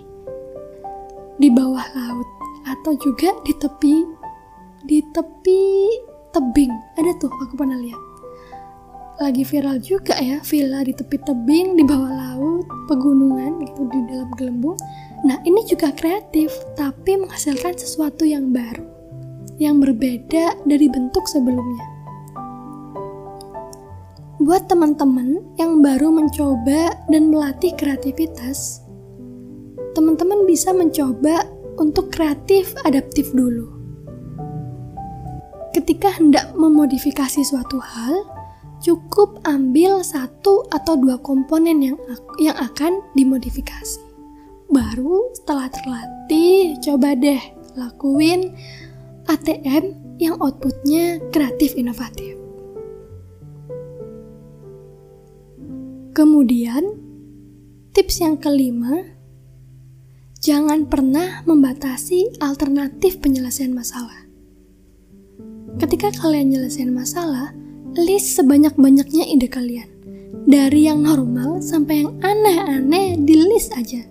Di bawah laut atau juga di tepi di tepi tebing. Ada tuh aku pernah lihat. Lagi viral juga ya villa di tepi tebing di bawah laut, pegunungan gitu di dalam gelembung. Nah, ini juga kreatif tapi menghasilkan sesuatu yang baru yang berbeda dari bentuk sebelumnya buat teman-teman yang baru mencoba dan melatih kreativitas, teman-teman bisa mencoba untuk kreatif adaptif dulu. Ketika hendak memodifikasi suatu hal, cukup ambil satu atau dua komponen yang yang akan dimodifikasi. Baru setelah terlatih, coba deh lakuin ATM yang outputnya kreatif inovatif. Kemudian, tips yang kelima, jangan pernah membatasi alternatif penyelesaian masalah. Ketika kalian nyelesain masalah, list sebanyak-banyaknya ide kalian. Dari yang normal sampai yang aneh-aneh di list aja.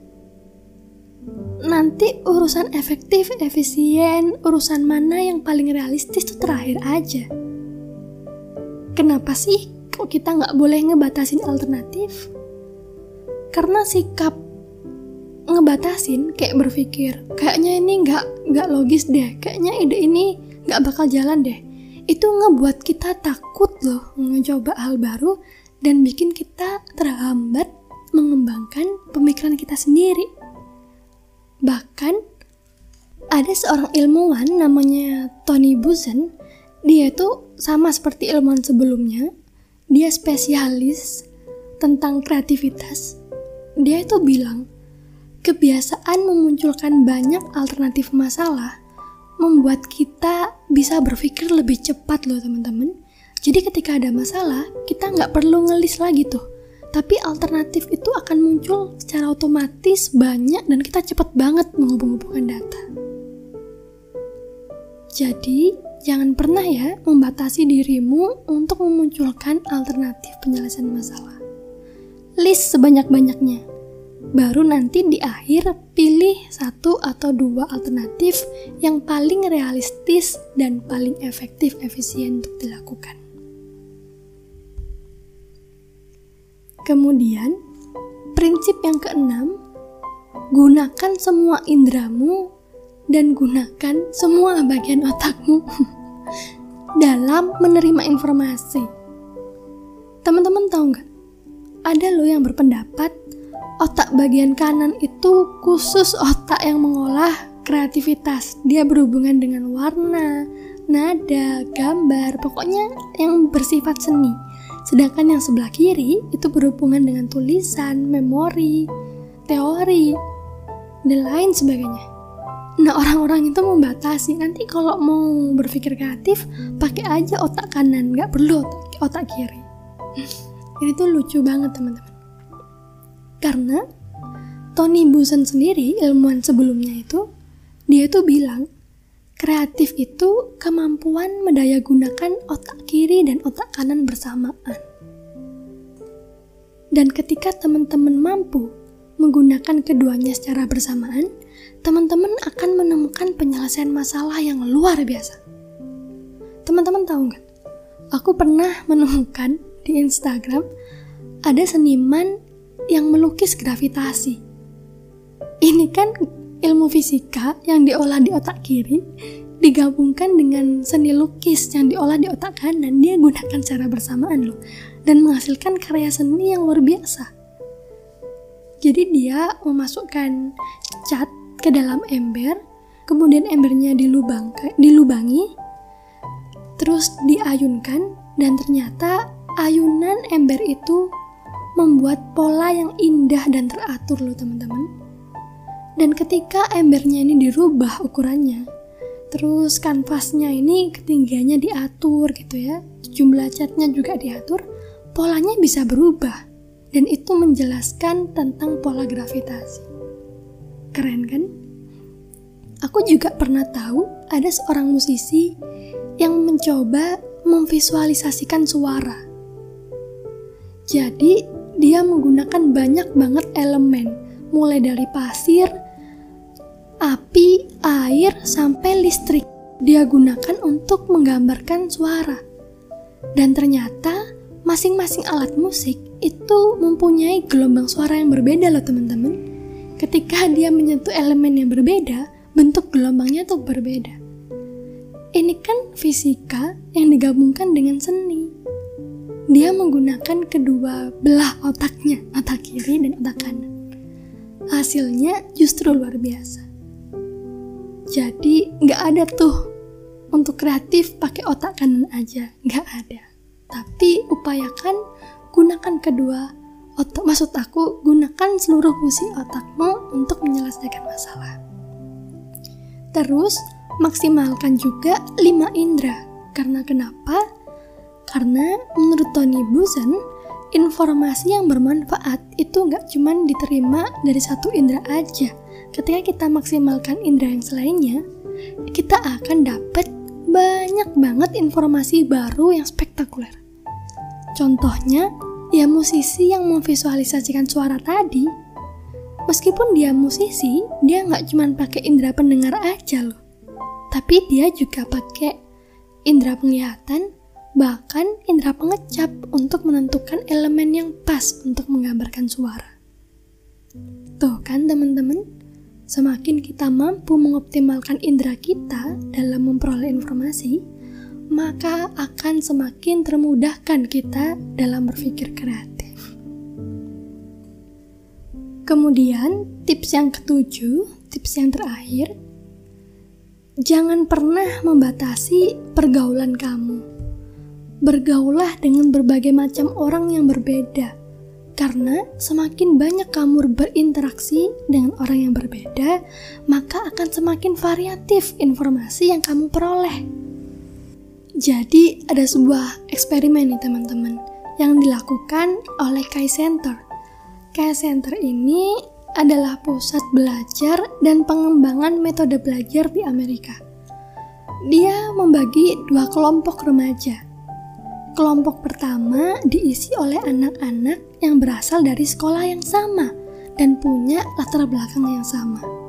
Nanti urusan efektif, efisien, urusan mana yang paling realistis itu terakhir aja. Kenapa sih kok kita nggak boleh ngebatasin alternatif? Karena sikap ngebatasin kayak berpikir kayaknya ini nggak nggak logis deh, kayaknya ide ini nggak bakal jalan deh. Itu ngebuat kita takut loh mencoba hal baru dan bikin kita terhambat mengembangkan pemikiran kita sendiri. Bahkan ada seorang ilmuwan namanya Tony Buzan, dia itu sama seperti ilmuwan sebelumnya, dia spesialis tentang kreativitas. Dia itu bilang, kebiasaan memunculkan banyak alternatif masalah membuat kita bisa berpikir lebih cepat loh teman-teman. Jadi ketika ada masalah, kita nggak perlu ngelis lagi tuh. Tapi alternatif itu akan muncul secara otomatis banyak dan kita cepat banget menghubung-hubungkan data. Jadi, jangan pernah ya membatasi dirimu untuk memunculkan alternatif penyelesaian masalah. List sebanyak-banyaknya Baru nanti di akhir pilih satu atau dua alternatif yang paling realistis dan paling efektif efisien untuk dilakukan. Kemudian, prinsip yang keenam, gunakan semua indramu dan gunakan semua bagian otakmu dalam menerima informasi. Teman-teman tahu nggak? Ada lo yang berpendapat otak bagian kanan itu khusus otak yang mengolah kreativitas. Dia berhubungan dengan warna, nada, gambar, pokoknya yang bersifat seni. Sedangkan yang sebelah kiri itu berhubungan dengan tulisan, memori, teori, dan lain sebagainya. Nah orang-orang itu membatasi nanti kalau mau berpikir kreatif pakai aja otak kanan, nggak perlu otak, kiri. Ini tuh lucu banget teman-teman. Karena Tony Buzan sendiri, ilmuwan sebelumnya itu, dia tuh bilang, kreatif itu kemampuan mendaya gunakan otak kiri dan otak kanan bersamaan. Dan ketika teman-teman mampu menggunakan keduanya secara bersamaan, teman-teman akan menemukan penyelesaian masalah yang luar biasa. Teman-teman tahu nggak? Aku pernah menemukan di Instagram ada seniman yang melukis gravitasi. Ini kan ilmu fisika yang diolah di otak kiri digabungkan dengan seni lukis yang diolah di otak kanan dia gunakan secara bersamaan loh dan menghasilkan karya seni yang luar biasa jadi dia memasukkan cat ke dalam ember kemudian embernya dilubang, dilubangi terus diayunkan dan ternyata ayunan ember itu membuat pola yang indah dan teratur loh teman-teman. Dan ketika embernya ini dirubah ukurannya, terus kanvasnya ini ketinggiannya diatur gitu ya, jumlah catnya juga diatur, polanya bisa berubah. Dan itu menjelaskan tentang pola gravitasi. Keren kan? Aku juga pernah tahu ada seorang musisi yang mencoba memvisualisasikan suara. Jadi, dia menggunakan banyak banget elemen, mulai dari pasir, api, air, sampai listrik. Dia gunakan untuk menggambarkan suara. Dan ternyata masing-masing alat musik itu mempunyai gelombang suara yang berbeda loh teman-teman. Ketika dia menyentuh elemen yang berbeda, bentuk gelombangnya tuh berbeda. Ini kan fisika yang digabungkan dengan seni dia menggunakan kedua belah otaknya, otak kiri dan otak kanan. Hasilnya justru luar biasa. Jadi nggak ada tuh untuk kreatif pakai otak kanan aja, nggak ada. Tapi upayakan gunakan kedua otak. Maksud aku gunakan seluruh fungsi otakmu untuk menyelesaikan masalah. Terus maksimalkan juga lima indera. Karena kenapa? Karena menurut Tony Buzan, informasi yang bermanfaat itu nggak cuma diterima dari satu indera aja. Ketika kita maksimalkan indera yang selainnya, kita akan dapat banyak banget informasi baru yang spektakuler. Contohnya, ya musisi yang memvisualisasikan suara tadi, meskipun dia musisi, dia nggak cuma pakai indera pendengar aja loh, tapi dia juga pakai indera penglihatan, bahkan indera pengecap untuk menentukan elemen yang pas untuk menggambarkan suara. Tuh kan teman-teman, Semakin kita mampu mengoptimalkan indera kita dalam memperoleh informasi, maka akan semakin termudahkan kita dalam berpikir kreatif. Kemudian, tips yang ketujuh, tips yang terakhir, jangan pernah membatasi pergaulan kamu. Bergaulah dengan berbagai macam orang yang berbeda karena semakin banyak kamu berinteraksi dengan orang yang berbeda, maka akan semakin variatif informasi yang kamu peroleh. Jadi, ada sebuah eksperimen nih teman-teman yang dilakukan oleh Kai Center. Kai Center ini adalah pusat belajar dan pengembangan metode belajar di Amerika. Dia membagi dua kelompok remaja, Kelompok pertama diisi oleh anak-anak yang berasal dari sekolah yang sama dan punya latar belakang yang sama.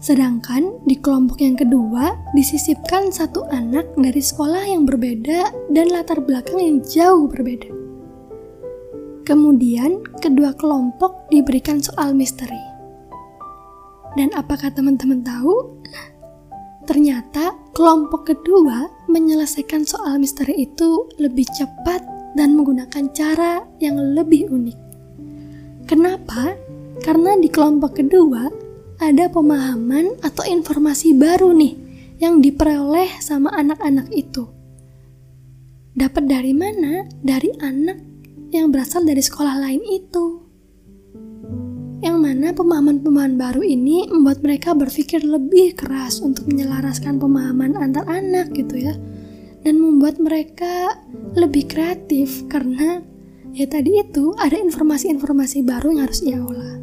Sedangkan di kelompok yang kedua disisipkan satu anak dari sekolah yang berbeda dan latar belakang yang jauh berbeda. Kemudian kedua kelompok diberikan soal misteri. Dan apakah teman-teman tahu Ternyata kelompok kedua menyelesaikan soal misteri itu lebih cepat dan menggunakan cara yang lebih unik. Kenapa? Karena di kelompok kedua ada pemahaman atau informasi baru nih yang diperoleh sama anak-anak itu. Dapat dari mana? Dari anak yang berasal dari sekolah lain itu yang mana pemahaman-pemahaman baru ini membuat mereka berpikir lebih keras untuk menyelaraskan pemahaman antar anak gitu ya dan membuat mereka lebih kreatif karena ya tadi itu ada informasi-informasi baru yang harus ia olah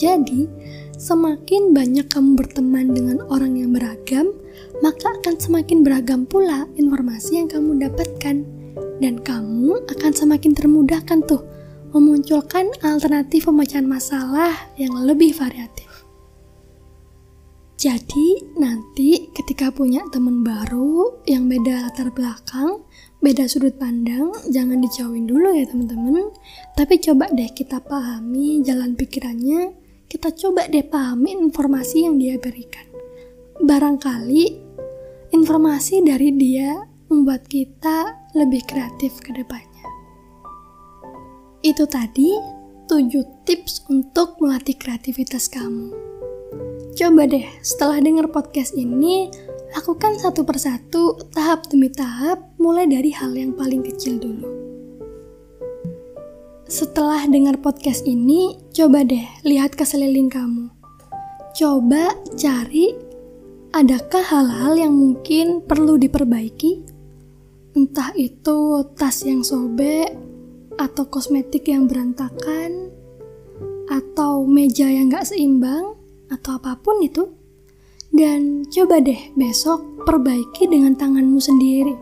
jadi semakin banyak kamu berteman dengan orang yang beragam maka akan semakin beragam pula informasi yang kamu dapatkan dan kamu akan semakin termudahkan tuh memunculkan alternatif pemecahan masalah yang lebih variatif. Jadi, nanti ketika punya teman baru yang beda latar belakang, beda sudut pandang, jangan dijauhin dulu ya teman-teman. Tapi coba deh kita pahami jalan pikirannya, kita coba deh pahami informasi yang dia berikan. Barangkali informasi dari dia membuat kita lebih kreatif ke depannya. Itu tadi 7 tips untuk melatih kreativitas kamu. Coba deh, setelah dengar podcast ini, lakukan satu persatu, tahap demi tahap, mulai dari hal yang paling kecil dulu. Setelah dengar podcast ini, coba deh lihat ke seliling kamu. Coba cari adakah hal-hal yang mungkin perlu diperbaiki? Entah itu tas yang sobek, atau kosmetik yang berantakan, atau meja yang gak seimbang, atau apa pun itu. Dan coba deh besok perbaiki dengan tanganmu sendiri.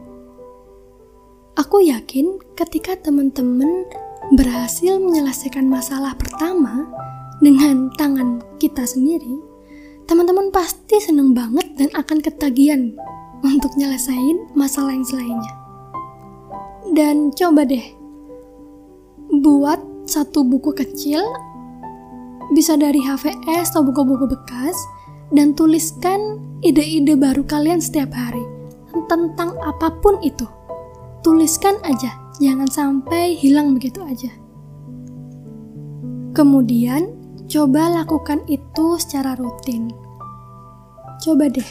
Aku yakin ketika teman-teman berhasil menyelesaikan masalah pertama dengan tangan kita sendiri, teman-teman pasti seneng banget dan akan ketagihan untuk nyelesain masalah yang selainnya. Dan coba deh buat satu buku kecil, bisa dari HVS atau buku-buku bekas, dan tuliskan ide-ide baru kalian setiap hari tentang apa pun itu. Tuliskan aja, jangan sampai hilang begitu aja. Kemudian, coba lakukan itu secara rutin. Coba deh,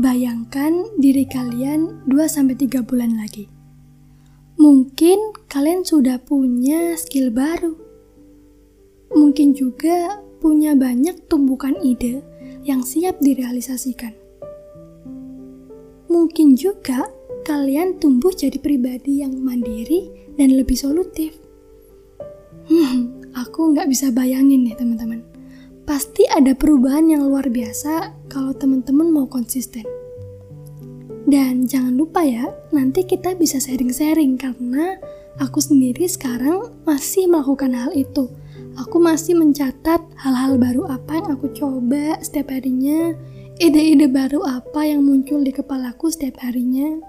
bayangkan diri kalian 2-3 bulan lagi Mungkin kalian sudah punya skill baru. Mungkin juga punya banyak tumbukan ide yang siap direalisasikan. Mungkin juga kalian tumbuh jadi pribadi yang mandiri dan lebih solutif. Hmm, aku nggak bisa bayangin nih teman-teman. Pasti ada perubahan yang luar biasa kalau teman-teman mau konsisten. Dan jangan lupa ya, nanti kita bisa sharing-sharing karena aku sendiri sekarang masih melakukan hal itu. Aku masih mencatat hal-hal baru apa yang aku coba setiap harinya, ide-ide baru apa yang muncul di kepalaku setiap harinya.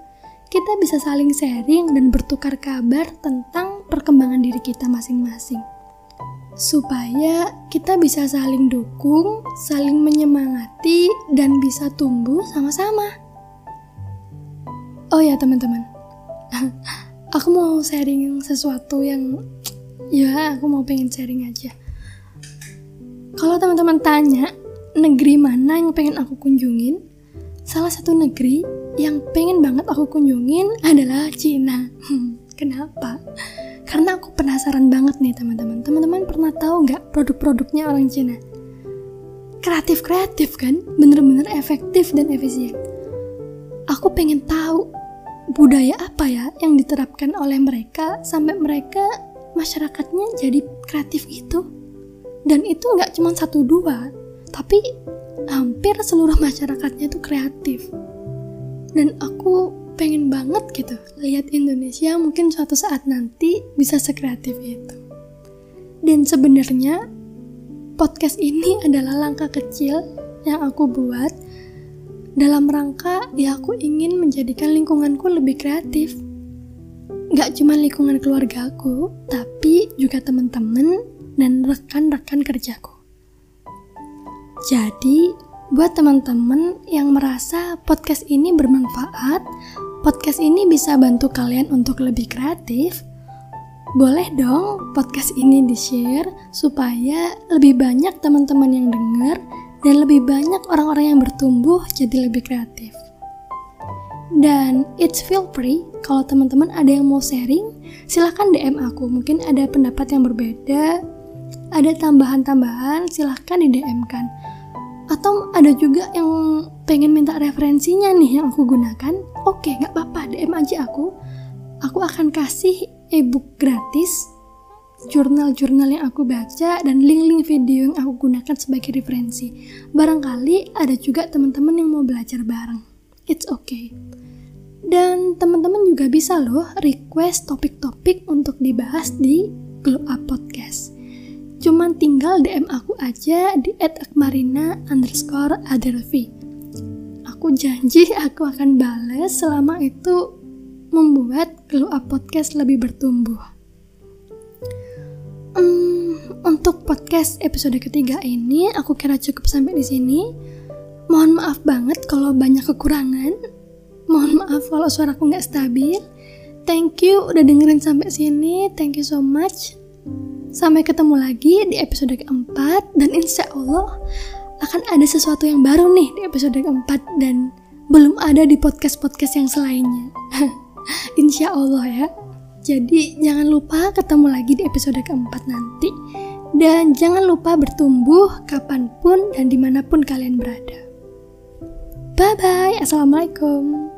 Kita bisa saling sharing dan bertukar kabar tentang perkembangan diri kita masing-masing. Supaya kita bisa saling dukung, saling menyemangati, dan bisa tumbuh sama-sama. Oh ya teman-teman, aku mau sharing sesuatu yang ya aku mau pengen sharing aja. Kalau teman-teman tanya negeri mana yang pengen aku kunjungin, salah satu negeri yang pengen banget aku kunjungin adalah Cina. Kenapa? Karena aku penasaran banget nih teman-teman. Teman-teman pernah tahu nggak produk-produknya orang Cina? Kreatif-kreatif kan? Bener-bener efektif dan efisien. Aku pengen tahu budaya apa ya yang diterapkan oleh mereka sampai mereka masyarakatnya jadi kreatif itu dan itu nggak cuma satu dua tapi hampir seluruh masyarakatnya itu kreatif dan aku pengen banget gitu lihat Indonesia mungkin suatu saat nanti bisa sekreatif itu dan sebenarnya podcast ini adalah langkah kecil yang aku buat dalam rangka ya aku ingin menjadikan lingkunganku lebih kreatif. Gak cuma lingkungan keluarga aku, tapi juga teman-teman dan rekan-rekan kerjaku. Jadi, buat teman-teman yang merasa podcast ini bermanfaat, podcast ini bisa bantu kalian untuk lebih kreatif, boleh dong podcast ini di-share supaya lebih banyak teman-teman yang dengar dan lebih banyak orang-orang yang bertumbuh jadi lebih kreatif. Dan it's feel free kalau teman-teman ada yang mau sharing, silahkan DM aku. Mungkin ada pendapat yang berbeda, ada tambahan-tambahan, silahkan di DM kan. Atau ada juga yang pengen minta referensinya nih yang aku gunakan, oke nggak apa-apa DM aja aku. Aku akan kasih ebook gratis jurnal-jurnal yang aku baca dan link-link video yang aku gunakan sebagai referensi. Barangkali ada juga teman-teman yang mau belajar bareng. It's okay. Dan teman-teman juga bisa loh request topik-topik untuk dibahas di Glow Up Podcast. Cuman tinggal DM aku aja di @akmarina underscore adelvi. Aku janji aku akan balas selama itu membuat Glow Podcast lebih bertumbuh. Um, untuk podcast episode ketiga ini aku kira cukup sampai di sini. Mohon maaf banget kalau banyak kekurangan. Mohon maaf kalau suaraku nggak stabil. Thank you udah dengerin sampai sini. Thank you so much. Sampai ketemu lagi di episode keempat dan insya Allah akan ada sesuatu yang baru nih di episode keempat dan belum ada di podcast-podcast yang selainnya. insya Allah ya. Jadi jangan lupa ketemu lagi di episode keempat nanti. Dan jangan lupa bertumbuh kapan pun dan di mana pun kalian berada. Bye-bye. Assalamualaikum.